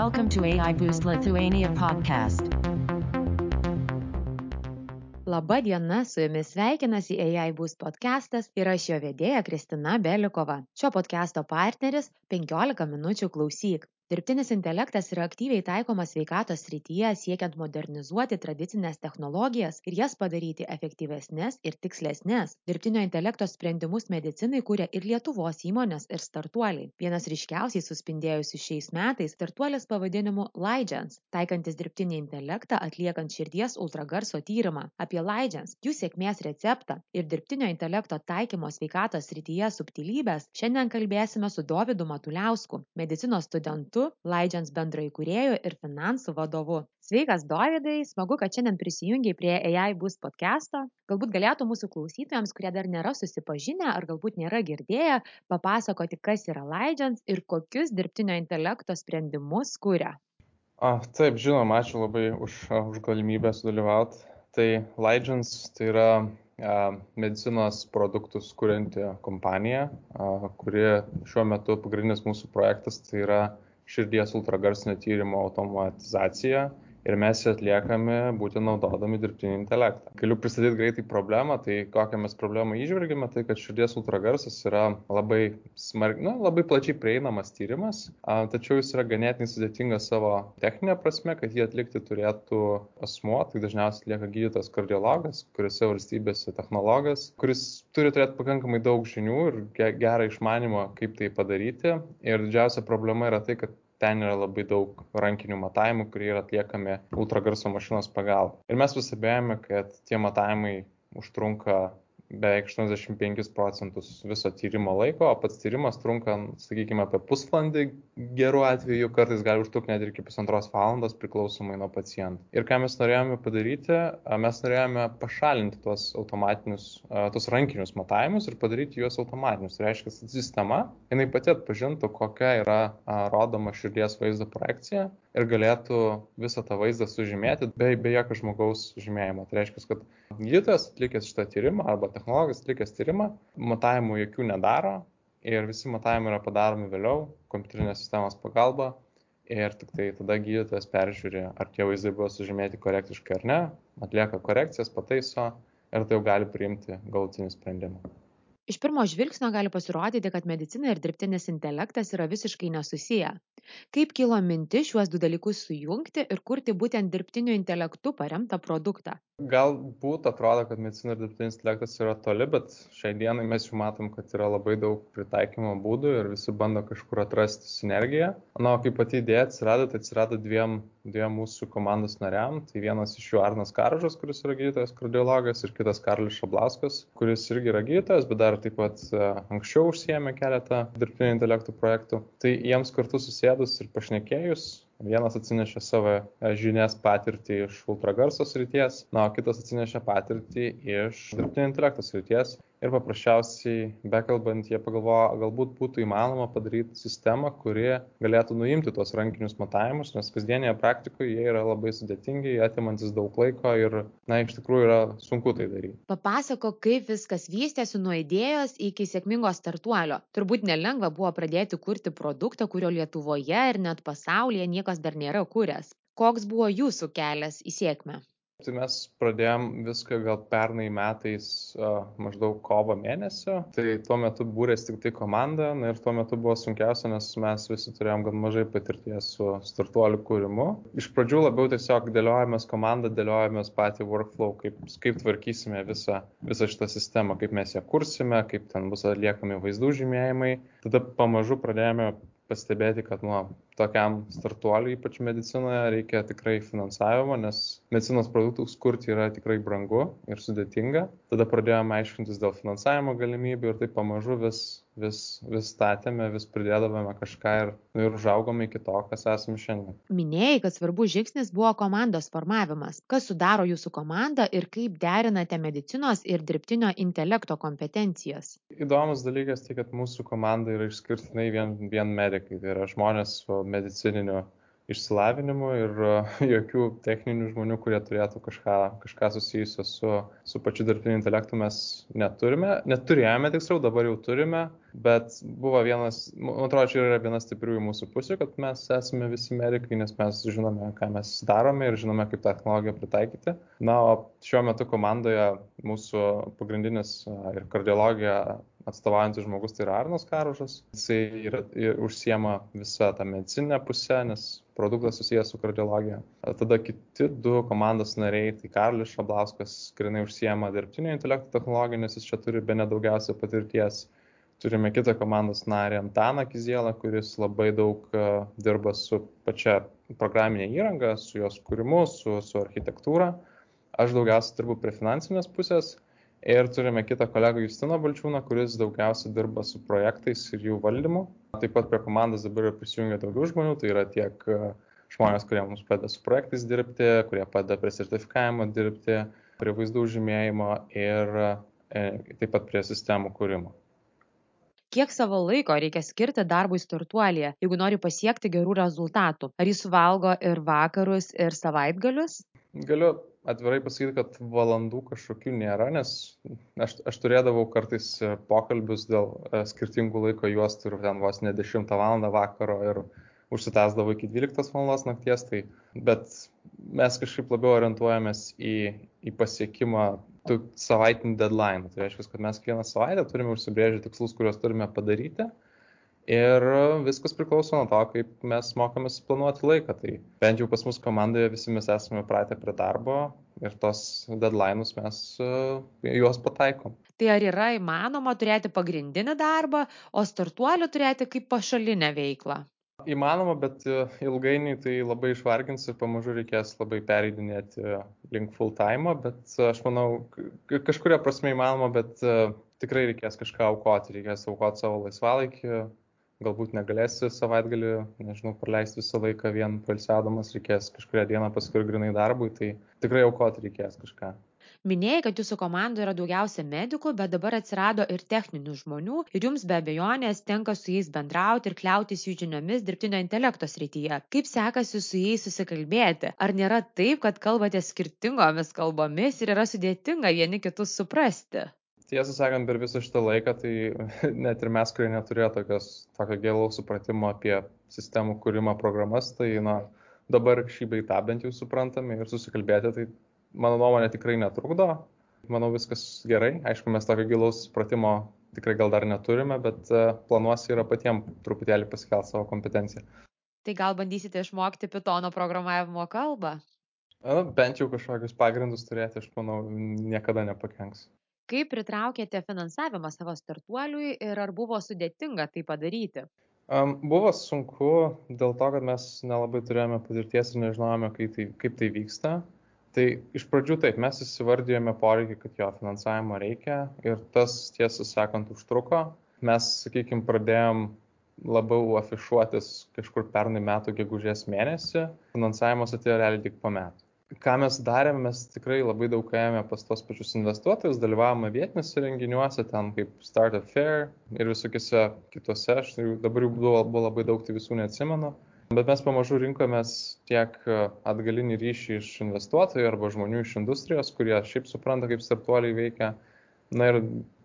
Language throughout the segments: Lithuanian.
Welcome to AI Boost Lithuania podcast. Labą dieną, su jumis sveikinasi AI Boost podcastas ir aš jo vedėja Kristina Belikova. Šio podcasto partneris 15 minučių klausyk. Dirbtinis intelektas yra aktyviai taikomas sveikatos srityje siekiant modernizuoti tradicinės technologijas ir jas padaryti efektyvesnės ir tikslesnės. Dirbtinio intelekto sprendimus medicinai kūrė ir Lietuvos įmonės ir startuoliai. Vienas ryškiausiai suspindėjusių šiais metais startuolis pavadinimu Laidžians, taikantis dirbtinį intelektą atliekant širdies ultragarso tyrimą. Apie Laidžians, jų sėkmės receptą ir dirbtinio intelekto taikymo sveikatos srityje subtilybės šiandien kalbėsime su Dovydu Matuliausku, medicinos studentu metu Laidžians bendraįkūrėju ir finansų vadovu. Sveikas, Dovydai, smagu, kad šiandien prisijungiai prie AI bus podcast'o. Galbūt galėtų mūsų klausytojams, kurie dar nėra susipažinę ar galbūt nėra girdėję, papasakoti, kas yra Laidžians ir kokius dirbtinio intelekto sprendimus kuria. A, taip, žinoma, ačiū labai už, už galimybę sudalyvauti. Tai Laidžians tai yra medicinos produktus kurianti kompanija, kuri šiuo metu pagrindinis mūsų projektas tai yra širdies ultragarsinio tyrimo automatizacija ir mes ją atliekame būtent naudodami dirbtinį intelektą. Galiu pristatyti greitai problemą, tai kokią mes problemą išvelgime, tai kad širdies ultragarsas yra labai, smark, na, labai plačiai prieinamas tyrimas, a, tačiau jis yra ganėtinai sudėtingas savo techninė prasme, kad jį atlikti turėtų asmuo, tai dažniausiai atlieka gydytojas kardiologas, kuriuose valstybėse technologas, kuris turi turėti pakankamai daug žinių ir gerą išmanimą, kaip tai padaryti. Ir didžiausia problema yra tai, kad ten yra labai daug rankinių matavimų, kurie yra atliekami ultragarso mašinos pagalba. Ir mes pastebėjome, kad tie matavimai užtrunka beveik 85 procentus viso tyrimo laiko, o pats tyrimas trunka, sakykime, apie pusvalandį gerų atveju, kartais gali užtrukti net ir iki pusantros valandos priklausomai nuo pacientų. Ir ką mes norėjome padaryti, mes norėjome pašalinti tuos automatinius, tuos rankinius matavimus ir padaryti juos automatinius. Tai reiškia, sistema, jinai pati atpažintų, kokia yra rodoma širdies vaizdo projekcija ir galėtų visą tą vaizdą sužymėti be, be jokio žmogaus žymėjimo. Tai reiškia, kad gydytojas atlikęs šitą tyrimą arba technologas atlikęs tyrimą, matavimų jokių nedaro ir visi matavimai yra padaromi vėliau kompiuterinės sistemos pagalba ir tik tai tada gydytojas peržiūri, ar tie vaizdai buvo sužymėti korektiškai ar ne, atlieka korekcijas, pataiso ir tai jau gali priimti galutinį sprendimą. Iš pirmo žvilgsnio gali pasirodyti, kad medicina ir dirbtinis intelektas yra visiškai nesusiję. Kaip kilo mintis šiuos du dalykus sujungti ir kurti būtent dirbtiniu intelektu paremtą produktą? Galbūt atrodo, kad medicina ir dirbtinis intelektas yra toli, bet šiai dienai mes jau matom, kad yra labai daug pritaikymo būdų ir visi bando kažkur atrasti sinergiją. Na, o kaip pati idėja atsirado, tai atsirado dviem, dviem mūsų komandos nariam. Tai vienas iš jų Arnas Karžas, kuris yra gydytojas kardiologas, ir kitas Karlis Šablauskas, kuris irgi yra gydytojas, bet dar taip pat e, anksčiau užsiemė keletą dirbtinio intelektų projektų. Tai jiems kartu susėdus ir pašnekėjus, Vienas atsinešė savo e, žinias patirtį iš ultragarso srities, na, o kitas atsinešė patirtį iš dirbtinio intelekto srities ir paprasčiausiai bekalbant jie pagalvojo galbūt būtų įmanoma padaryti sistemą kuri galėtų nuimti tuos rankinius matavimus nes kasdienėje praktikoje jie yra labai sudėtingi atimantys daug laiko ir na iš tikrųjų yra sunku tai daryti papasakok kaip viskas vystėsi nuo idėjos iki sėkmingo startuolio. Turbūt nelengva buvo pradėti kurti produktą kurio lietuvoje ir net pasaulyje niekas dar nėra kūręs koks buvo jūsų kelias į sėkmę Tai mes pradėjom viską gal pernai metais maždaug kovo mėnesio, tai tuo metu būrės tik tai komanda na, ir tuo metu buvo sunkiausia, nes mes visi turėjom gan mažai patirties su startuolių kūrimu. Iš pradžių labiau tiesiog dėliojamės komandą, dėliojamės patį workflow, kaip, kaip tvarkysime visą, visą šitą sistemą, kaip mes ją kursime, kaip ten bus atliekami vaizdų žymėjimai. Tada pamažu pradėjome pastebėti, kad nuo tokiam startuoliui, ypač medicinoje, reikia tikrai finansavimo, nes medicinos produktus kurti yra tikrai brangu ir sudėtinga. Tada pradėjome aiškintis dėl finansavimo galimybių ir taip pamažu vis vis, vis statėme, vis pridėdavome kažką ir, nu, ir užaugome iki to, kas esame šiandien. Minėjai, kad svarbus žingsnis buvo komandos formavimas. Kas sudaro jūsų komandą ir kaip derinate medicinos ir dirbtinio intelekto kompetencijas? Įdomus dalykas tai, kad mūsų komanda yra išskirtinai vien, vien medikai, tai yra žmonės su medicininiu išsilavinimu ir jokių techninių žmonių, kurie turėtų kažką, kažką susijusio su, su pačiu dirbtiniu intelektu mes neturime. Neturėjome tiksliau, dabar jau turime, bet buvo vienas, man atrodo, čia yra vienas stipriųjų mūsų pusių, kad mes esame visi medikai, nes mes žinome, ką mes darome ir žinome, kaip tą technologiją pritaikyti. Na, o šiuo metu komandoje mūsų pagrindinis ir kardiologija atstovaujantis žmogus tai yra Arnas Karušas. Jisai yra, užsiema visą tą medicinę pusę, nes produktas susijęs su kardiologija. Tada kiti du komandos nariai, tai Karlis Šablauskas, grinai užsiema dirbtinio intelekto technologiją, nes jis čia turi be nedaugiausia patirties. Turime kitą komandos narį Antaną Kizielą, kuris labai daug uh, dirba su pačia programinė įranga, su jos kūrimu, su, su architektūra. Aš daugiausiai dirbu prie finansinės pusės Ir turime kitą kolegą Justiną Balčiūną, kuris daugiausiai dirba su projektais ir jų valdymu. Taip pat prie komandos dabar prisijungia daugiau žmonių, tai yra tiek e, žmonės, kurie mums padeda su projektais dirbti, kurie padeda prie sertifikavimo dirbti, prie vaizdų žymėjimo ir e, taip pat prie sistemų kūrimo. Kiek savo laiko reikia skirti darbui startuolėje, jeigu nori pasiekti gerų rezultatų? Ar jis suvalgo ir vakarus, ir savaitgalius? Galiu atvirai pasakyti, kad valandų kažkokių nėra, nes aš, aš turėdavau kartais e, pokalbius dėl e, skirtingų laiko juostų ir ten vos ne 10 val. vakaro ir užsitęsdavo iki 12 val. nakties, tai, bet mes kažkaip labiau orientuojamės į, į pasiekimą tų savaitinių deadline. Tai reiškia, kad mes kiekvieną savaitę turime užsibrėžę tikslus, kuriuos turime padaryti Ir viskas priklauso nuo to, kaip mes mokomės planuoti laiką. Tai bent jau pas mus komandoje visi mes esame pratę prie darbo ir tos deadline'us mes uh, juos pataikom. Tai ar yra įmanoma turėti pagrindinį darbą, o startuolių turėti kaip pašalinę veiklą? Įmanoma, bet e, ilgainiui tai labai išvargins ir pamažu reikės labai pereidinėti link full time, bet aš manau, kažkuria prasme įmanoma, bet tikrai reikės kažką aukoti, reikės aukoti savo laisvalaikį, galbūt negalėsi savaitgalį, nežinau, praleisti visą laiką vien palsiadamas, reikės kažkuria diena paskui grinai darbui, tai tikrai aukoti reikės kažką. Minėjai, kad jūsų komandoje yra daugiausia medikų, bet dabar atsirado ir techninių žmonių ir jums be abejonės tenka su jais bendrauti ir kliautis jų žiniomis dirbtinio intelekto srityje. Kaip sekasi su jais susikalbėti? Ar nėra taip, kad kalbate skirtingomis kalbomis ir yra sudėtinga vieni kitus suprasti? Tiesą sakant, per visą šitą laiką, tai net ir mes, kurie neturėjo tokios, tokio gilaus supratimo apie sistemų kūrimą programas, tai na, dabar šį bei tą bent jau suprantame ir susikalbėti, tai mano nuomonė tikrai netrukdo. Manau, viskas gerai. Aišku, mes tokio gilaus supratimo tikrai gal dar neturime, bet e, planuosi yra patiems truputėlį pasikelti savo kompetenciją. Tai gal bandysite išmokti Pytono programavimo kalbą? Na, bent jau kažkokius pagrindus turėti, aš manau, niekada nepakenks kaip pritraukėte finansavimą savo startuoliui ir ar buvo sudėtinga tai padaryti? Um, buvo sunku dėl to, kad mes nelabai turėjome patirties ir nežinojome, kaip tai, kaip tai vyksta. Tai iš pradžių taip, mes įsivardėjome poreikį, kad jo finansavimo reikia ir tas, tiesą sakant, užtruko. Mes, sakykime, pradėjom labiau afišuotis kažkur pernai metų gegužės mėnesį, finansavimas atėjo realiai tik po metų ką mes darėme, mes tikrai labai daug ėjome pas tos pačius investuotojus, dalyvavome vietiniuose renginiuose, ten kaip Startup Fair ir visokiuose kituose, aš tai dabar jų buvo, buvo labai daug, tai visų neatsimenu. Bet mes pamažu rinkomės tiek atgalinį ryšį iš investuotojų arba žmonių iš industrijos, kurie šiaip supranta, kaip startuoliai veikia. Na ir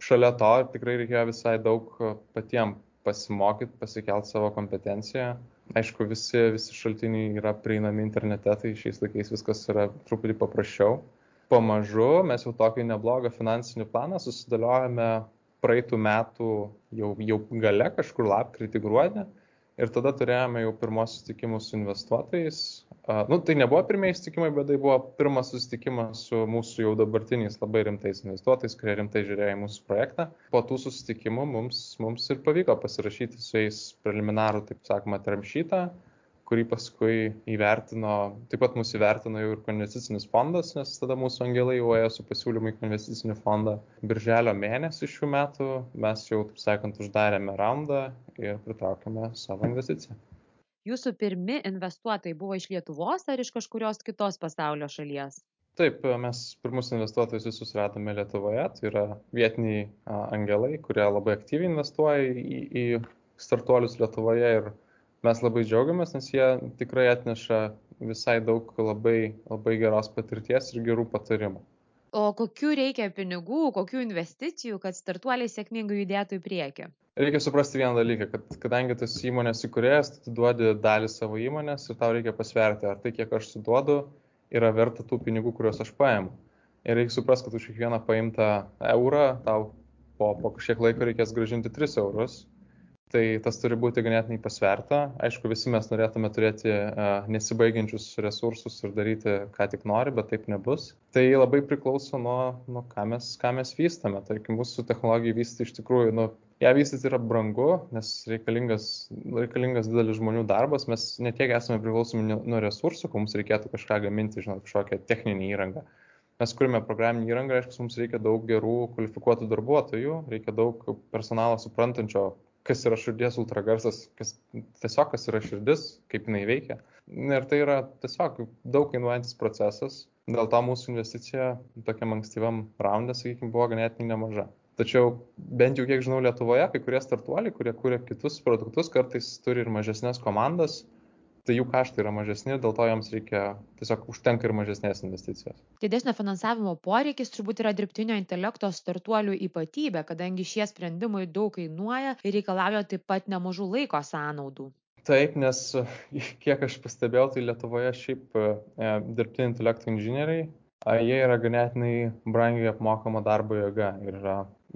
šalia to tikrai reikėjo visai daug patiems pasimokyti, pasikelti savo kompetenciją Aišku, visi, visi šaltiniai yra prieinami internete, tai šiais laikais viskas yra truputį paprasčiau. Pamažu mes jau tokį neblogą finansinį planą susidėliojame praeitų metų jau, jau gale, kažkur lapkritį gruodį. Ir tada turėjome jau pirmos susitikimus su investuotojais. Uh, nu, tai nebuvo pirmieji susitikimai, bet tai buvo pirmas susitikimas su mūsų jau dabartiniais labai rimtais investuotojais, kurie rimtai žiūrėjo į mūsų projektą. Po tų susitikimų mums, mums ir pavyko pasirašyti su jais preliminarų, taip sakoma, termšytą, kurį paskui įvertino, taip pat mūsų įvertino jau ir investicinis fondas, nes tada mūsų angelai jau ėjo su pasiūlymu į investicinį fondą. Birželio mėnesį šių metų mes jau, taip sakant, uždarėme raundą ir pritraukėme savo investiciją. Jūsų pirmi investuotojai buvo iš Lietuvos ar iš kažkurios kitos pasaulio šalies? Taip, mes pirmus investuotojus visus radome Lietuvoje, tai yra vietiniai angelai, kurie labai aktyviai investuoja į, į startuolius Lietuvoje ir mes labai džiaugiamės, nes jie tikrai atneša visai daug labai, labai geros patirties ir gerų patarimų. O kokiu reikia pinigų, kokiu investicijų, kad startuoliai sėkmingai judėtų į priekį? Reikia suprasti vieną dalyką, kad kadangi tas įmonės įkūrėjas, tu duodi dalį savo įmonės ir tau reikia pasverti, ar tai, kiek aš suduodu, yra verta tų pinigų, kuriuos aš paimu. Ir reikia suprasti, kad už kiekvieną paimtą eurą tau po, po kažkiek laiko reikės gražinti 3 eurus tai tas turi būti ganėtinai pasverta. Aišku, visi mes norėtume turėti uh, nesibaigiančius resursus ir daryti, ką tik nori, bet taip nebus. Tai labai priklauso nuo, nuo ką, mes, ką mes vystame. Tarkim, mūsų technologija vystyti iš tikrųjų, nu, ją vystyti yra brangu, nes reikalingas, reikalingas didelis žmonių darbas. Mes netiek esame priklausomi nuo resursų, kad mums reikėtų kažką gaminti, žinot, kažkokią techninį įrangą mes kuriame programinę įrangą, reiškia, mums reikia daug gerų kvalifikuotų darbuotojų, reikia daug personalo suprantančio, kas yra širdies ultragarsas, kas tiesiog kas yra širdis, kaip jinai veikia. Ir tai yra tiesiog daug kainuojantis procesas. Dėl to mūsų investicija tokiam ankstyvam raundė, sakykime, buvo ganėtinai nemaža. Tačiau bent jau kiek žinau Lietuvoje, kai kurie startuoliai, kurie kūrė kitus produktus, kartais turi ir mažesnės komandas, tai jų kaštai yra mažesni, dėl to joms reikia tiesiog užtenka ir mažesnės investicijos. Didesnio finansavimo poreikis turbūt yra dirbtinio intelekto startuolių ypatybė, kadangi šie sprendimai daug kainuoja ir reikalauja taip pat nemažų laiko sąnaudų. Taip, nes kiek aš pastebėjau, tai Lietuvoje šiaip e, dirbtinio intelekto inžinieriai, jie yra ganėtinai brangiai apmokama darbo jėga ir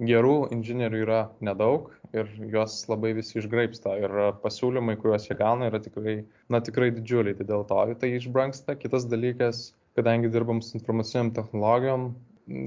gerų inžinierių yra nedaug ir juos labai visi išgraipsta ir pasiūlymai, kuriuos jie gauna, yra tikrai, na, tikrai didžiuliai, tai dėl to tai išbranksta. Kitas dalykas, kadangi dirbam su informaciniam technologijom,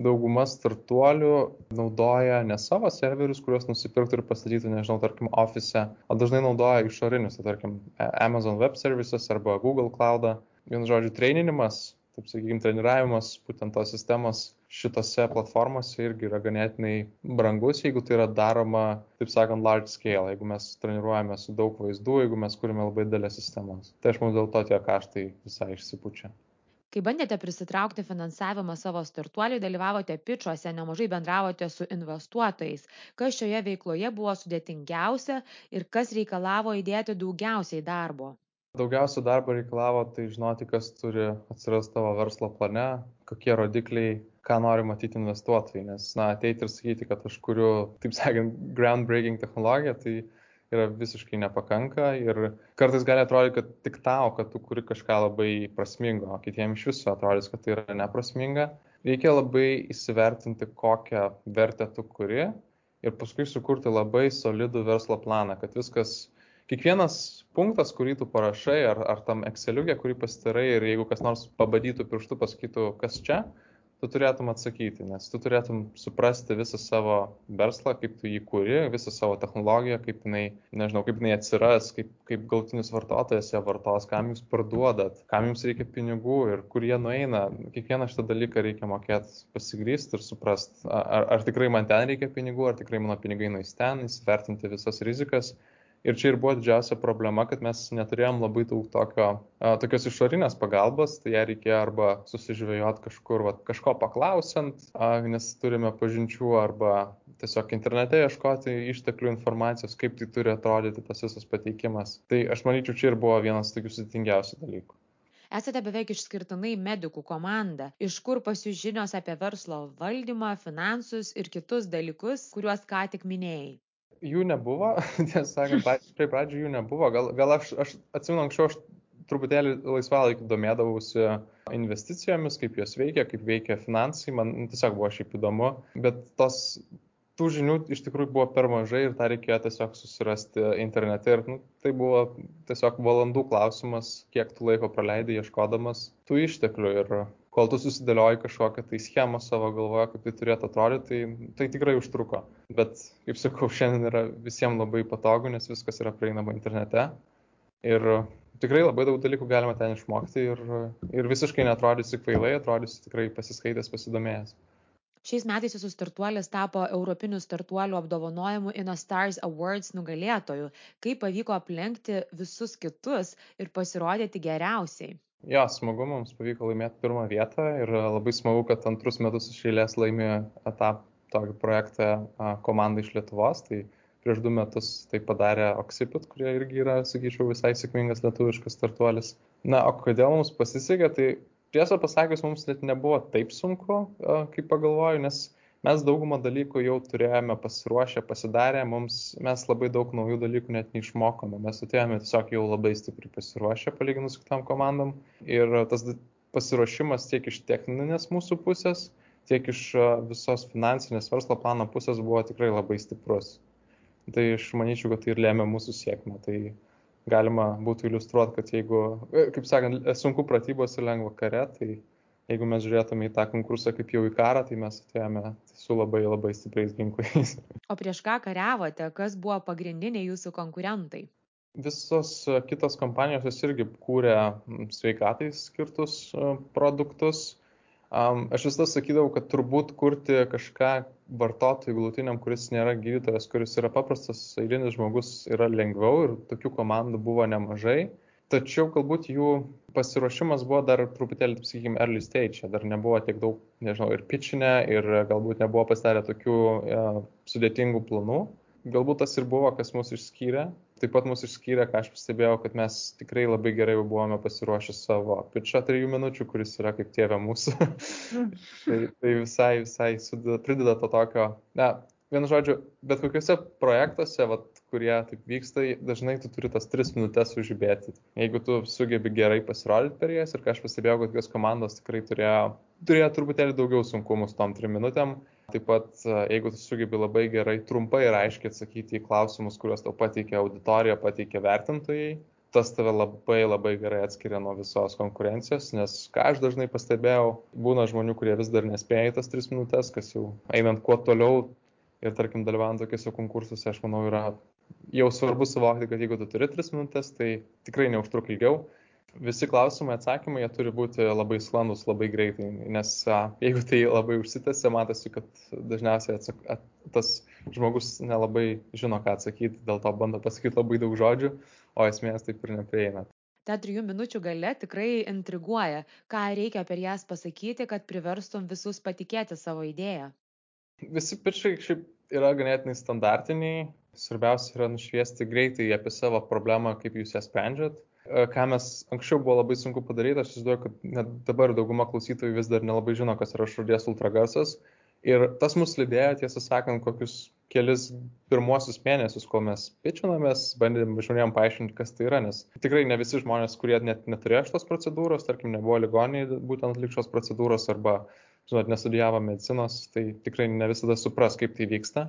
dauguma startuolių naudoja ne savo serverius, kuriuos nusipirktų ir pastatytų, nežinau, tarkim, ofise, o dažnai naudoja išorinius, tai tarkim, Amazon Web Services arba Google Cloud. Vienu žodžiu, treninimas taip sakykime, treniravimas būtent tos sistemos šitose platformose irgi yra ganėtinai brangus, jeigu tai yra daroma, taip sakant, large scale, jeigu mes treniruojame su daug vaizdų, jeigu mes kūrime labai didelės sistemas. Tai aš manau, dėl to tie kaštai visai išsipučia. Kai bandėte prisitraukti finansavimą savo startuoliui, dalyvavote pičiuose, nemažai bendravote su investuotojais. Kas šioje veikloje buvo sudėtingiausia ir kas reikalavo įdėti daugiausiai darbo? Daugiausia darbo reikalavo tai žinoti kas turi atsirast tavo verslo plane kokie rodikliai ką nori matyti investuotojai nes na ateiti ir sakyti kad aš kuriu taip sakant groundbreaking technologiją tai yra visiškai nepakanka ir kartais gali atrodyti, kad tik tau, kad tu kuri kažką labai prasmingo, o kitiems iš viso atrodys, kad tai yra neprasminga. Reikia labai įsivertinti, kokią vertę tu kuri ir paskui sukurti labai solidų verslo planą, kad viskas kiekvienas punktas, kurį tu parašai, ar, ar tam Exceliukė, kurį pasidarai ir jeigu kas nors pabadytų pirštų, pasakytų, kas čia, tu turėtum atsakyti, nes tu turėtum suprasti visą savo verslą, kaip tu jį kūri, visą savo technologiją, kaip jinai, nežinau, kaip jinai atsiras, kaip, kaip galtinis vartotojas ją vartos, kam jūs parduodat, kam jums reikia pinigų ir kur jie nueina. Kiekvieną šitą dalyką reikia mokėti pasigrysti ir suprasti, ar, ar tikrai man ten reikia pinigų, ar tikrai mano pinigai nueis ten, įsivertinti visas rizikas Ir čia ir buvo didžiausia problema, kad mes neturėjom labai daug tokio, tokios išorinės pagalbos, tai ją reikėjo arba susižvėjot kažkur, va, kažko paklausant, nes turime pažinčių, arba tiesiog internete ieškoti išteklių informacijos, kaip tai turi atrodyti tas visas pateikimas. Tai aš manyčiau, čia ir buvo vienas tokių sudėtingiausių dalykų. Esate beveik išskirtinai medikų komanda. Iš kur pas jūs žinios apie verslo valdymą, finansus ir kitus dalykus, kuriuos ką tik minėjai? Jų nebuvo, tiesą sakant, pačiai pradžiai jų nebuvo. Gal, gal aš, aš atsimenu anksčiau, aš truputėlį laisvalaikį domėdavausi investicijomis, kaip jos veikia, kaip veikia finansai, man tiesiog buvo šiaip įdomu, bet tos tų žinių iš tikrųjų buvo per mažai ir tą reikėjo tiesiog susirasti internete. Ir nu, tai buvo tiesiog valandų klausimas, kiek tu laiko praleidai ieškodamas tų išteklių. Ir kol tu susidėlioji kažkokią tai schemą savo galvoje, kaip tai turėtų atrodyti, tai, tai tikrai užtruko. Bet, kaip sakau, šiandien yra visiems labai patogu, nes viskas yra prieinama internete. Ir tikrai labai daug dalykų galima ten išmokti ir, ir visiškai netrodysi kvailai, atrodysi tikrai pasiskaitęs, pasidomėjęs. Šiais metais jūsų startuolis tapo Europinių startuolių apdovanojimų InnoStars Awards nugalėtoju. Kaip pavyko aplenkti visus kitus ir pasirodyti geriausiai? Jo, smagu, mums pavyko laimėti pirmą vietą ir labai smagu, kad antrus metus iš eilės laimė tą tokį projektą komanda iš Lietuvos. Tai prieš du metus tai padarė Oxipit, kurie irgi yra, sakyčiau, visai sėkmingas lietuviškas startuolis. Na, o kodėl mums pasisekė, tai tiesą pasakius, mums net nebuvo taip sunku, kaip pagalvoju, nes mes daugumą dalykų jau turėjome pasiruošę, pasidarę, mums, mes labai daug naujų dalykų net neišmokome, mes atėjome tiesiog jau labai stipriai pasiruošę palyginus su kitom komandom ir tas pasiruošimas tiek iš techninės mūsų pusės, tiek iš visos finansinės verslo plano pusės buvo tikrai labai stiprus. Tai aš manyčiau, kad tai ir lėmė mūsų sėkmę. Tai galima būtų iliustruoti, kad jeigu, kaip sakant, sunku pratybos ir lengva kare, tai jeigu mes žiūrėtume į tą konkursą kaip jau į karą, tai mes atėjome su labai labai stipriais ginklais. O prieš ką kariavote, kas buvo pagrindiniai jūsų konkurentai? Visos kitos kompanijos jos irgi kūrė sveikatai skirtus produktus. Aš visada sakydavau, kad turbūt kurti kažką vartotojui galutiniam, kuris nėra gydytojas, kuris yra paprastas eilinis žmogus, yra lengviau ir tokių komandų buvo nemažai tačiau galbūt jų pasiruošimas buvo dar truputėlį, taip sakykime, early stage, dar nebuvo tiek daug, nežinau, ir pitchinę, ir galbūt nebuvo pasidarę tokių ja, sudėtingų planų. Galbūt tas ir buvo, kas mus išskyrė. Taip pat mus išskyrė, ką aš pastebėjau, kad mes tikrai labai gerai jau buvome pasiruošę savo pitchą trijų minučių, kuris yra kaip tėvė mūsų. tai, tai visai, visai sudeda, prideda to tokio, na, vienu žodžiu, bet kokiuose projektuose, vat, kurie taip vyksta, dažnai tu turi tas tris minutės užibėti. Jeigu tu sugebi gerai pasirodyti per jas ir ką aš pastebėjau, kad tokios komandos tikrai turėjo, turėjo truputėlį daugiau sunkumų su tom trim minutėm. Taip pat, jeigu tu sugebi labai gerai, trumpai ir aiškiai atsakyti į klausimus, kuriuos tau pateikia auditorija, pateikia vertintojai, tas tave labai labai gerai atskiria nuo visos konkurencijos, nes ką aš dažnai pastebėjau, būna žmonių, kurie vis dar nespėja į tas tris minutės, kas jau einant kuo toliau ir tarkim dalyvaujant tokiuose konkursuose, aš manau, yra jau svarbu suvokti, kad jeigu tu turi 3 minutės, tai tikrai neužtruk ilgiau. Visi klausimai, atsakymai, jie turi būti labai sklandus, labai greitai, nes jeigu tai labai užsitęsia, matosi, kad dažniausiai atsak, at, tas žmogus nelabai žino, ką atsakyti, dėl to bando pasakyti labai daug žodžių, o esmės taip ir neprieina. Ta trijų minučių gale tikrai intriguoja, ką reikia per jas pasakyti, kad priverstum visus patikėti savo idėją. Visi pičiai šiaip yra ganėtinai standartiniai, Svarbiausia yra nušviesti greitai apie savo problemą, kaip jūs ją sprendžiat. E, ką mes anksčiau buvo labai sunku padaryti, aš įsivaizduoju, kad net dabar dauguma klausytojų vis dar nelabai žino, kas yra širdies ultragarsas. Ir tas mus lydėjo, tiesą sakant, kokius kelis pirmuosius mėnesius, kol mes pičinomės, bandėm žmonėm paaiškinti, kas tai yra, nes tikrai ne visi žmonės, kurie net neturėjo šitos procedūros, tarkim, nebuvo ligoniai būtent atlikšos procedūros arba, žinot, nestudijavo medicinos, tai tikrai ne visada supras, kaip tai vyksta.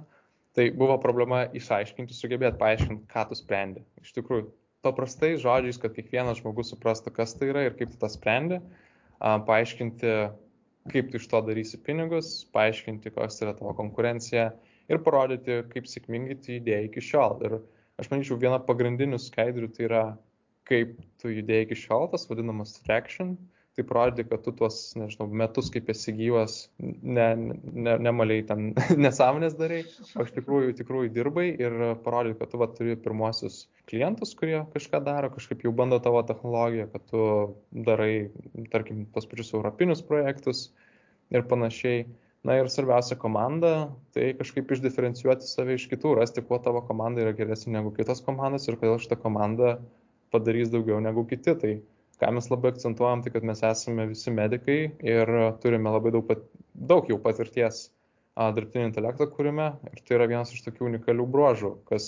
Tai buvo problema išaiškinti, sugebėti paaiškinti, ką tu sprendi. Iš tikrųjų, paprastai žodžiais, kad kiekvienas žmogus suprastų, kas tai yra ir kaip tu tą sprendi, paaiškinti, kaip tu iš to darysi pinigus, paaiškinti, kokia yra tavo konkurencija ir parodyti, kaip sėkmingai tu judėjai iki šiol. Ir aš manyčiau, viena pagrindinių skaidrių tai yra, kaip tu judėjai iki šiol, tas vadinamas traction, tai parodyti, kad tu tuos, nežinau, metus kaip esi gyvas, ne, ne, nemaliai ten nesąmonės darai, o iš tikrųjų, tikrųjų dirbai ir parodyti, kad tu va, turi pirmosius klientus, kurie kažką daro, kažkaip jau bando tavo technologiją, kad tu darai, tarkim, tos pačius europinius projektus ir panašiai. Na ir svarbiausia komanda, tai kažkaip išdiferencijuoti save iš kitų, rasti, kuo tavo komanda yra geresnė negu kitos komandos ir kodėl šitą komandą padarys daugiau negu kiti. Tai ką mes labai akcentuojam, tai kad mes esame visi medikai ir turime labai daug, pat, daug jau patirties dirbtinio intelekto kūrime. Ir tai yra vienas iš tokių unikalių bruožų, kas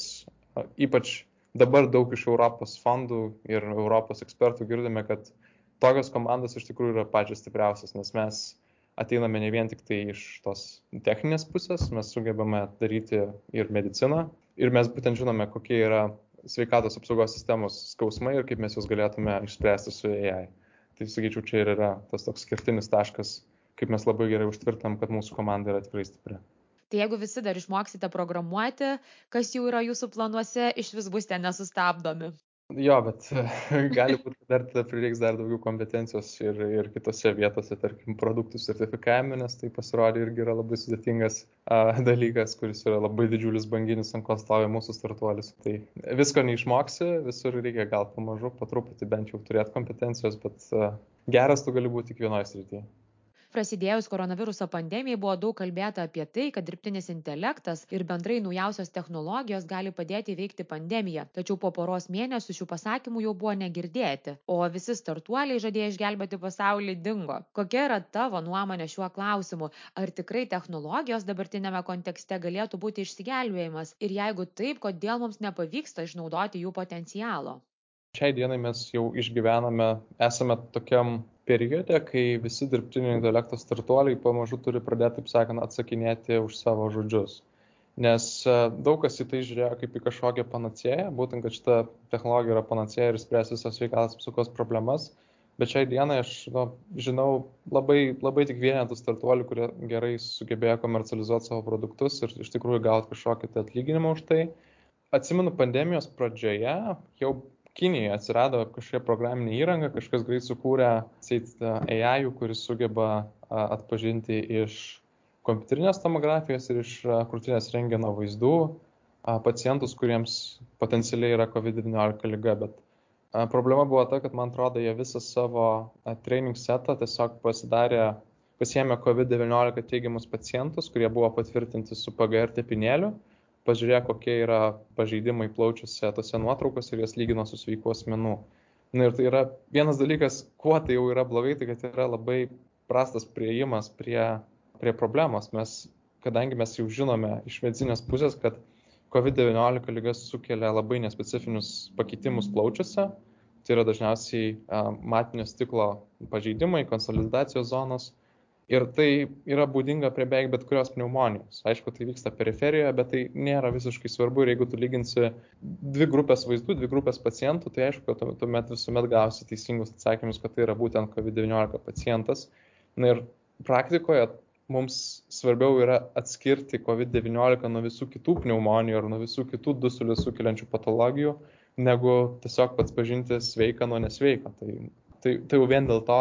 a, ypač dabar daug iš Europos fondų ir Europos ekspertų girdime, kad tokios komandos iš tikrųjų yra pačios stipriausias, nes mes ateiname ne vien tik tai iš tos techninės pusės, mes sugebame daryti ir mediciną. Ir mes būtent žinome, kokie yra sveikatos apsaugos sistemos skausmai ir kaip mes juos galėtume išspręsti su AI. Tai sakyčiau, čia ir yra tas toks skirtinis taškas, kaip mes labai gerai užtvirtam, kad mūsų komanda yra tikrai stipri. Tai jeigu visi dar išmoksite programuoti, kas jau yra jūsų planuose, iš vis būsite nesustabdomi. Jo, bet gali būti, dar prireiks dar daugiau kompetencijos ir, ir kitose vietose, tarkim, produktų sertifikavime, nes tai pasirodė irgi yra labai sudėtingas a, dalykas, kuris yra labai didžiulis banginis, ant ko stovi mūsų startuolis. Tai visko neišmoksi, visur reikia gal pamažu, po truputį bent jau turėti kompetencijos, bet a, geras tu gali būti kiekvienoje srityje. Prasidėjus koronaviruso pandemijai buvo daug kalbėta apie tai, kad dirbtinis intelektas ir bendrai naujausios technologijos gali padėti įveikti pandemiją. Tačiau po poros mėnesių šių pasakymų jau buvo negirdėti, o visi startuoliai žadėjo išgelbėti pasaulį dingo. Kokia yra tavo nuomonė šiuo klausimu? Ar tikrai technologijos dabartinėme kontekste galėtų būti išsigelbėjimas? Ir jeigu taip, kodėl mums nepavyksta išnaudoti jų potencialo? Šiai dienai mes jau išgyvename, esame tokiam periode, kai visi dirbtinio intelekto startuoliai pamažu turi pradėti, taip sakant, atsakinėti už savo žodžius. Nes e, daug kas į tai žiūrėjo kaip į kažkokią panacėją, būtent, kad šita technologija yra panacėja ir spręs visas sveikatos apsaugos problemas. Bet šiai dienai aš nu, žinau labai, labai tik vienetų startuolių, kurie gerai sugebėjo komercializuoti savo produktus ir iš tikrųjų gauti kažkokį tai atlyginimą už tai. Atsimenu, pandemijos pradžioje jau Kinijoje atsirado kažkokia programinė įranga, kažkas greit sukūrė AI, kuris sugeba atpažinti iš kompiuterinės tomografijos ir iš krūtinės rengeno vaizdų pacientus, kuriems potencialiai yra COVID-19 lyga. Bet problema buvo ta, kad man atrodo, jie visą savo training setą tiesiog pasidarė, pasiėmė COVID-19 teigiamus pacientus, kurie buvo patvirtinti su PGR tepinėliu pažiūrėjo, kokie yra pažeidimai plaučiuose tose nuotraukose ir jas lygino su sveiku asmenu. Na ir tai yra vienas dalykas, kuo tai jau yra blogai, tai kad yra labai prastas prieimas prie, prie problemos. Mes, kadangi mes jau žinome iš medicinės pusės, kad COVID-19 lygas sukelia labai nespecifinius pakitimus plaučiuose, tai yra dažniausiai matinio stiklo pažeidimai, konsolidacijos zonos, Ir tai yra būdinga prie beveik bet kurios pneumonijos. Aišku, tai vyksta periferijoje, bet tai nėra visiškai svarbu ir jeigu tu lyginsi dvi grupės vaizdų, dvi grupės pacientų, tai aišku, kad tuomet visuomet gausi teisingus atsakymus, kad tai yra būtent COVID-19 pacientas. Na ir praktikoje mums svarbiau yra atskirti COVID-19 nuo visų kitų pneumonijų ar nuo visų kitų dusulį sukeliančių patologijų, negu tiesiog pats pažinti sveiką nuo nesveiką. Tai, tai, tai jau vien dėl to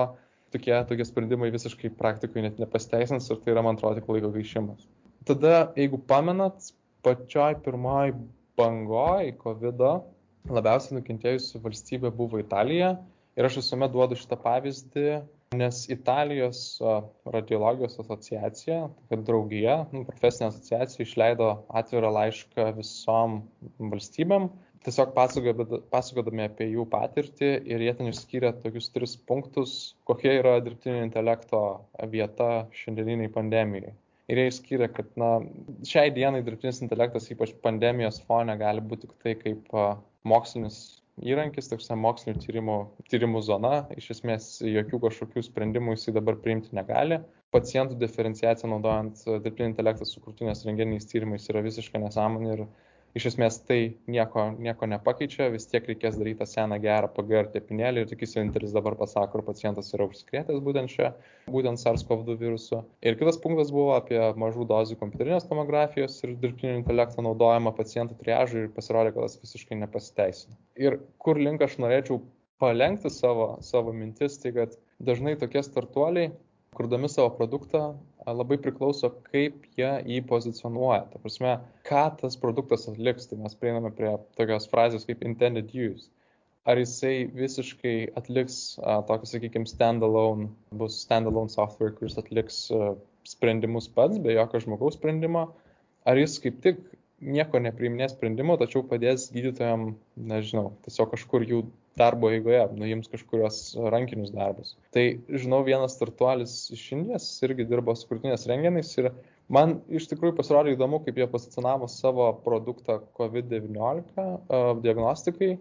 tokie, tokie sprendimai visiškai praktikoje net nepasteisins ir tai yra, man atrodo, tik laiko gaišimas. Tada, jeigu pamenat, pačioj pirmoj bangoj COVID labiausiai nukentėjusi valstybė buvo Italija ir aš visuomet duodu šitą pavyzdį, nes Italijos radiologijos asociacija, tokia draugija, nu, profesinė asociacija išleido atvirą laišką visom valstybėm tiesiog pasakodami apie jų patirtį ir jie ten išskyrė tokius tris punktus, kokia yra dirbtinio intelekto vieta šiandieniniai pandemijai. Ir jie išskyrė, kad na, šiai dienai dirbtinis intelektas, ypač pandemijos fone, gali būti tik tai kaip mokslinis įrankis, toks mokslinių tyrimų, tyrimų zona. Iš esmės jokių kažkokių sprendimų jisai dabar priimti negali. Pacientų diferenciacija naudojant dirbtinį intelektą su krūtinės renginiais tyrimais yra visiškai nesąmonė ir iš esmės tai nieko, nieko nepakeičia, vis tiek reikės daryti tą seną gerą PGR tepinėlį ir tik vienintelis dabar pasako, ar pacientas yra užsikrėtęs būtent šią, būtent SARS-CoV-2 virusu. Ir kitas punktas buvo apie mažų dozių kompiuterinės tomografijos ir dirbtinio intelekto naudojimą pacientų triažui ir pasirodė, kad tas visiškai nepasiteisino. Ir kur link aš norėčiau palengti savo, savo mintis, tai kad dažnai tokie startuoliai kurdami savo produktą labai priklauso, kaip jie jį pozicionuoja. Ta prasme, ką tas produktas atliks. Tai mes prieiname prie tokios frazės kaip intended use. Ar jisai visiškai atliks uh, tokį, sakykime, standalone, bus standalone software, kuris atliks uh, sprendimus pats, be jokio žmogaus sprendimo, ar jis kaip tik nieko nepriiminės sprendimo, tačiau padės gydytojam, nežinau, tiesiog kažkur jų darbo eigoje, nuims kažkurios rankinius darbus. Tai žinau, vienas startuolis iš Indijos irgi dirbo su krūtinės rengenais ir man iš tikrųjų pasirodė įdomu, kaip jie pozicionavo savo produktą COVID-19 diagnostikai.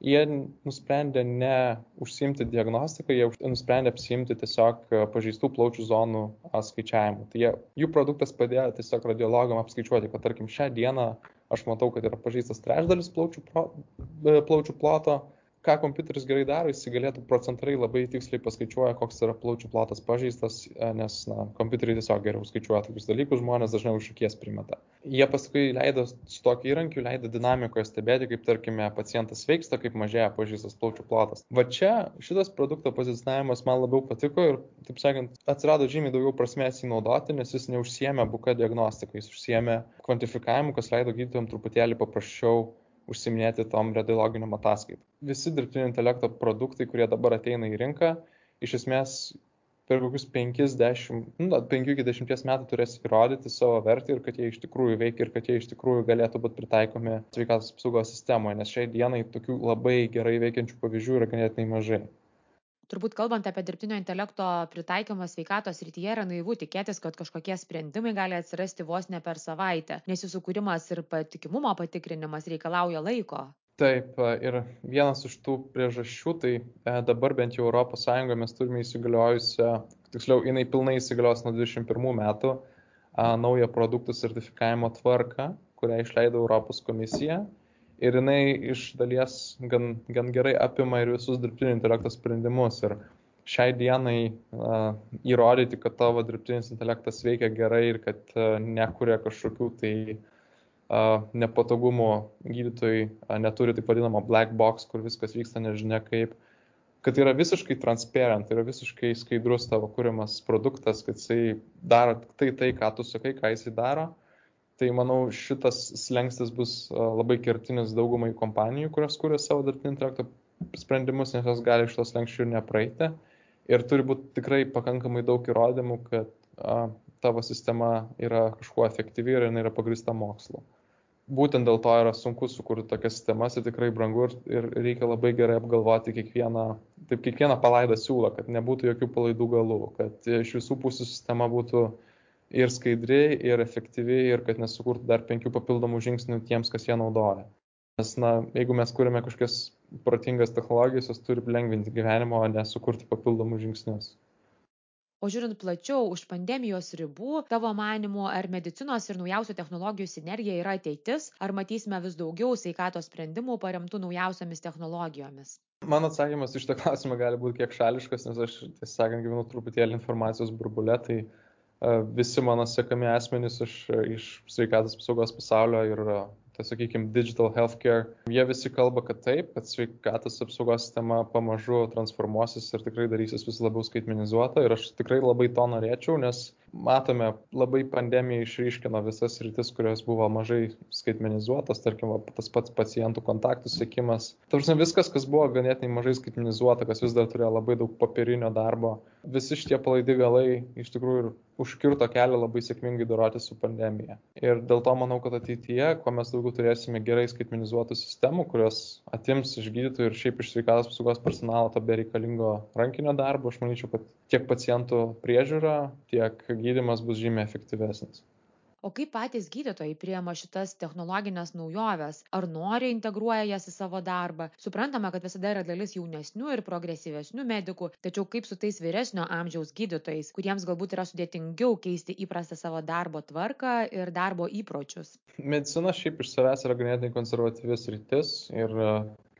Jie nusprendė ne užsimti diagnostiką, jie nusprendė apsimti tiesiog pažeistų plaučių zonų skaičiavimu. Tai jie, jų produktas padėjo tiesiog radiologam apskaičiuoti, kad tarkim šią dieną aš matau, kad yra pažeistas trečdalis plaučių, pro, plaučių ploto, ką kompiuteris gerai daro, jis galėtų procentaliai labai tiksliai paskaičiuoja, koks yra plaučių plotas pažeistas, e, nes na, kompiuteriai tiesiog geriau skaičiuoja tokius dalykus, žmonės dažniau iš akies primeta. Jie paskui leido su tokiu įrankiu, leido dinamikoje stebėti, kaip tarkime pacientas veiksta, kaip mažėja pažeistas plaučių plotas. Va čia šitas produkto pozicionavimas man labiau patiko ir, taip sakant, atsirado žymiai daugiau prasmės jį naudoti, nes jis neužsiemė buka diagnostiką, jis užsiemė kvantifikavimu, kas leido gydytojams truputėlį paprasčiau užsiminėti tom radiologiniam ataskaitom. Visi dirbtinio intelekto produktai, kurie dabar ateina į rinką, iš esmės per kokius 50, nu, 5-10 metų turės įrodyti savo vertę ir kad jie iš tikrųjų veikia ir kad jie iš tikrųjų galėtų būti pritaikomi sveikatos apsaugos sistemoje, nes šiai dienai tokių labai gerai veikiančių pavyzdžių yra ganėtinai mažai. Turbūt kalbant apie dirbtinio intelekto pritaikymą sveikatos rytyje yra naivu tikėtis, kad kažkokie sprendimai gali atsirasti vos ne per savaitę, nes jų sukūrimas ir patikimumo patikrinimas reikalauja laiko. Taip, ir vienas iš tų priežasčių, tai e, dabar bent jau ES mes turime įsigaliojusią, tiksliau, jinai pilnai įsigalios nuo 21 metų, naują produktų sertifikavimo tvarką, kurią išleido Europos komisija. Ir jinai iš dalies gan, gan gerai apima ir visus dirbtinio intelekto sprendimus. Ir šiai dienai uh, įrodyti, kad tavo dirbtinis intelektas veikia gerai ir kad uh, nekuria kažkokių tai uh, nepatogumų gydytojai neturi taip vadinamo black box, kur viskas vyksta nežinia kaip, kad yra visiškai transparent, yra visiškai skaidrus tavo kūrimas produktas, kad jisai daro tai tai, ką tu sakai, ką jisai daro. Tai manau, šitas slengstis bus labai kertinis daugumai kompanijų, kurios kūrė savo dirbtinio intelekto sprendimus, nes jos gali iš tos lenkščių nepraeiti. Ir turi būti tikrai pakankamai daug įrodymų, kad a, tavo sistema yra kažkuo efektyvi ir jinai yra pagrįsta mokslu būtent dėl to yra sunku sukurti tokias sistemas ir tikrai brangu ir, ir reikia labai gerai apgalvoti kiekvieną, taip kiekvieną palaidą siūlą, kad nebūtų jokių palaidų galų, kad iš visų pusių sistema būtų ir skaidri, ir efektyvi, ir kad nesukurtų dar penkių papildomų žingsnių tiems, kas ją naudoja. Nes, na, jeigu mes kūrėme kažkokias protingas technologijas, jos turi lengvinti gyvenimą, o ne sukurti papildomus žingsnius. O žiūrint plačiau už pandemijos ribų, tavo manimu, ar medicinos ir naujausių technologijų sinergija yra ateitis, ar matysime vis daugiau sveikatos sprendimų paremtų naujausiamis technologijomis? Mano atsakymas iš tą klausimą gali būti kiek šališkas, nes aš, tiesą sakant, gyvenu truputėlį informacijos burbulė, tai visi mano sekami asmenys iš, iš sveikatos apsaugos pasaulio ir tai sakykime, digital healthcare, jie visi kalba, kad taip, kad sveikatos apsaugos sistema pamažu transformuosis ir tikrai darysis vis labiau skaitmenizuota ir aš tikrai labai to norėčiau, nes matome, labai pandemija išryškino visas rytis, kurios buvo mažai skaitmenizuotas, tarkim, tas pats pacientų kontaktų sėkimas. Tarsi viskas, kas buvo ganėtinai mažai skaitmenizuota, kas vis dar turėjo labai daug papirinio darbo, visi šitie palaidi galai iš tikrųjų ir užkirto kelią labai sėkmingai doroti su pandemija. Ir dėl to manau, kad ateityje, kuo mes daugiau turėsime gerai skaitmenizuotų sistemų, kurios atims iš gydytojų ir šiaip iš sveikatos apsaugos personalo to bereikalingo rankinio darbo, aš manyčiau, kad tiek pacientų priežiūra, tiek gydimas bus žymiai efektyvesnis. O kaip patys gydytojai priima šitas technologines naujoves? Ar noriai integruoja jas į savo darbą? Suprantama kad visada yra dalis jaunesnių ir progresyvesnių medikų tačiau kaip su tais vyresnio amžiaus gydytojais kuriems galbūt yra sudėtingiau keisti įprastą savo darbo tvarką ir darbo įpročius? Medicina šiaip iš savęs yra ganėtinai konservatyvi sritis ir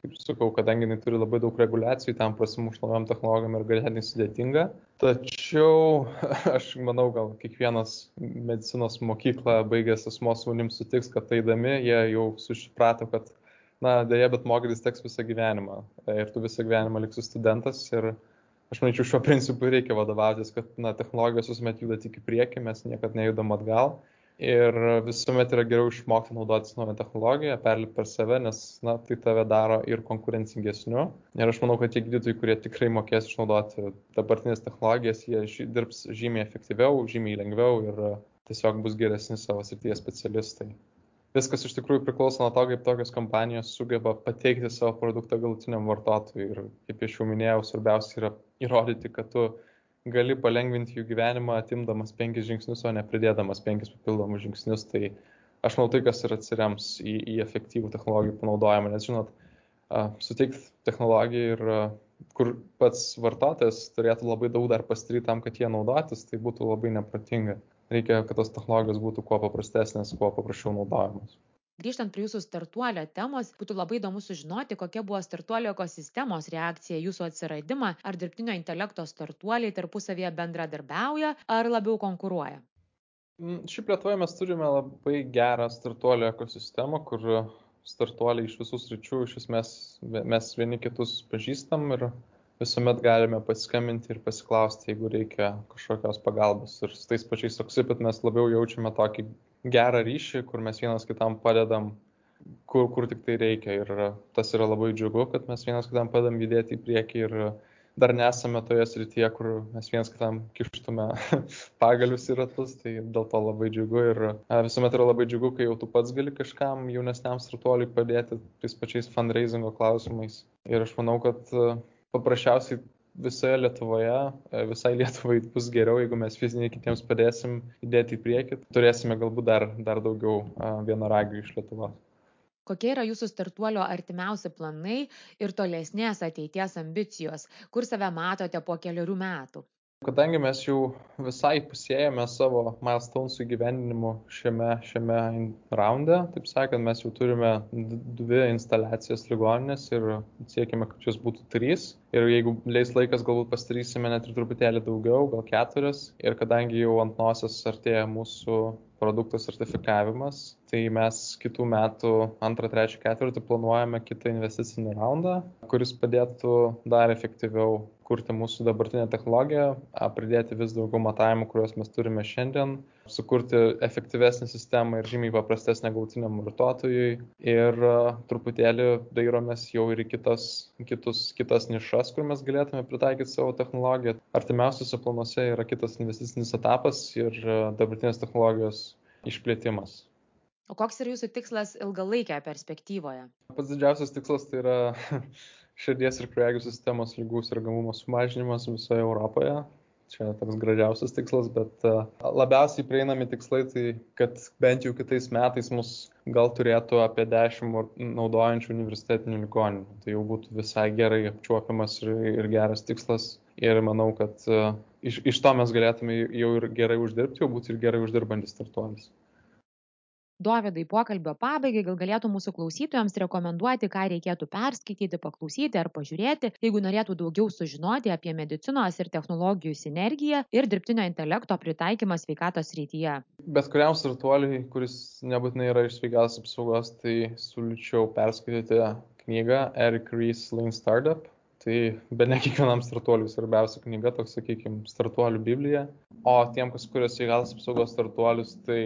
kaip sakau, kadangi jinai turi labai daug reguliacijų, tam prasimuš naujom technologijom ir ganėtinai sudėtinga. Tačiau aš manau, gal kiekvienas medicinos mokyklą baigęs asmo su manim sutiks, kad taidami jie jau susiprato, kad, na, dėja, bet mokytis teks visą gyvenimą. Ir tu visą gyvenimą liksi studentas ir aš manyčiau, šiuo principu reikia vadovautis, kad, na, technologijos visuomet juda tik į priekį, mes niekada nejudam atgal ir visuomet yra geriau išmokti naudotis naują technologiją, perlipti per save, nes na, tai tave daro ir konkurencingesniu. Ir aš manau, kad tie gydytojai, kurie tikrai mokės išnaudoti dabartinės technologijas, jie dirbs žymiai efektyviau, žymiai lengviau ir tiesiog bus geresni savo srities specialistai. Viskas iš tikrųjų priklauso nuo to, kaip tokios kompanijos sugeba pateikti savo produktą galutiniam vartotojui. Ir kaip aš jau minėjau, svarbiausia yra įrodyti, kad tu gali palengvinti jų gyvenimą, atimdamas penkis žingsnius, o ne pridėdamas penkis papildomus žingsnius. Tai aš manau, tai kas ir atsirems į, į efektyvų technologijų panaudojimą, nes žinot, suteikti technologiją ir kur pats vartotojas turėtų labai daug dar pasidaryti tam, kad jie naudotis, tai būtų labai nepratinga. Reikia, kad tos technologijos būtų kuo paprastesnės, kuo paprasčiau naudojamos grįžtant prie jūsų startuolio temos būtų labai įdomu sužinoti kokia buvo startuolio ekosistemos reakcija į jūsų atsiradimą ar dirbtinio intelekto startuoliai tarpusavyje bendradarbiauja ar labiau konkuruoja mm, Šiaip Lietuvoje mes turime labai gerą startuolio ekosistemą, kur startuoliai iš visų sričių, iš esmės mes vieni kitus pažįstam ir visuomet galime pasiskambinti ir pasiklausti, jeigu reikia kažkokios pagalbos. Ir su tais pačiais Oksipit mes labiau jaučiame tokį gerą ryšį, kur mes vienas kitam padedam, kur, kur tik tai reikia. Ir tas yra labai džiugu, kad mes vienas kitam padedam judėti į priekį ir dar nesame toje srityje, kur mes vienas kitam kištume pagalius į ratus, tai dėl to labai džiugu ir visuomet yra labai džiugu, kai jau tu pats gali kažkam jaunesniam startuoliui padėti tais pačiais fundraisingo klausimais. Ir aš manau, kad paprasčiausiai visoje Lietuvoje, visai Lietuvai bus geriau, jeigu mes fiziniai kitiems padėsim įdėti į priekį. Turėsime galbūt dar, dar daugiau vienoragių iš Lietuvos. Kokie yra jūsų startuolio artimiausi planai ir tolesnės ateities ambicijos? Kur save matote po kelerių metų Kadangi mes jau visai pusėjame savo milestonesų įgyvendinimu šiame, šiame raunde, taip sakant, mes jau turime dvi instaliacijas ligoninės ir siekime, kad jos būtų trys. Ir jeigu leis laikas, galbūt pastarysime net ir truputėlį daugiau, gal keturias. Ir kadangi jau ant nosios artėja mūsų produkto sertifikavimas, tai mes kitų metų antrą, trečią, ketvirtį planuojame kitą investicinį raundą, kuris padėtų dar efektyviau kurti mūsų dabartinę technologiją, pridėti vis daugiau matavimų, kuriuos mes turime šiandien, sukurti efektyvesnę sistemą ir žymiai paprastesnę gautiniam vartotojui ir truputėlį dairomės jau ir į kitas, kitus, kitas nišas, kur mes galėtume pritaikyti savo technologiją. Artimiausiuose planuose yra kitas investicinis etapas ir dabartinės technologijos išplėtimas. O koks yra jūsų tikslas ilgalaikėje perspektyvoje? Pats didžiausias tikslas tai yra širdies ir kraujagyslių sistemos lygų sergamumo sumažinimas visoje Europoje. Čia toks gražiausias tikslas, bet labiausiai prieinami tikslai tai, kad bent jau kitais metais mus gal turėtų apie 10 naudojančių universitetinių ligoninių. Tai jau būtų visai gerai apčiuopiamas ir, ir geras tikslas. Ir manau, kad iš, iš to mes galėtume jau ir gerai uždirbti, jau būti ir gerai uždirbantis startuolis. Dovydai, pokalbio pabaigai gal galėtų mūsų klausytojams rekomenduoti, ką reikėtų perskaityti, paklausyti ar pažiūrėti, jeigu norėtų daugiau sužinoti apie medicinos ir technologijų sinergiją ir dirbtinio intelekto pritaikymą sveikatos rytyje. Bet kuriam startuoliui, kuris nebūtinai yra iš sveikatos apsaugos, tai siūlyčiau perskaityti knygą Eric Rees Lean Startup. Tai be ne kiekvienam startuoliui svarbiausia knyga, toks, sakykime, startuolių Biblija. O tiem, kas kuria sveikatos apsaugos startuolius, tai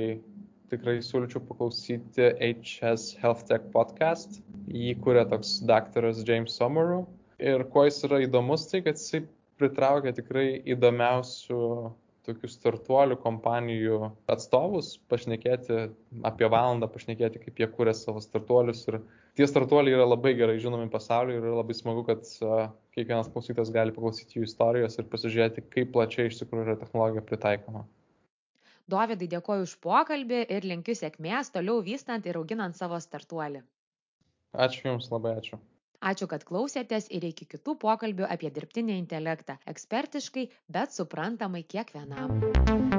tikrai siūlyčiau paklausyti HS Health Tech podcast. Jį kuria toks daktaras James Somerų. Ir kuo jis yra įdomus, tai kad jisai pritraukia tikrai įdomiausių tokių startuolių kompanijų atstovus, pašnekėti apie valandą, pašnekėti, kaip jie kūrė savo startuolius. Ir tie startuoliai yra labai gerai žinomi pasaulyje ir yra labai smagu, kad kiekvienas klausytas gali paklausyti jų istorijos ir pasižiūrėti, kaip plačiai iš tikrųjų yra technologija pritaikoma. Dovydai dėkoju už pokalbį ir linkiu sėkmės toliau vystant ir auginant savo startuolį. Ačiū Jums, labai ačiū. Ačiū, kad klausėtės ir iki kitų pokalbių apie dirbtinį intelektą. Ekspertiškai, bet suprantamai kiekvienam.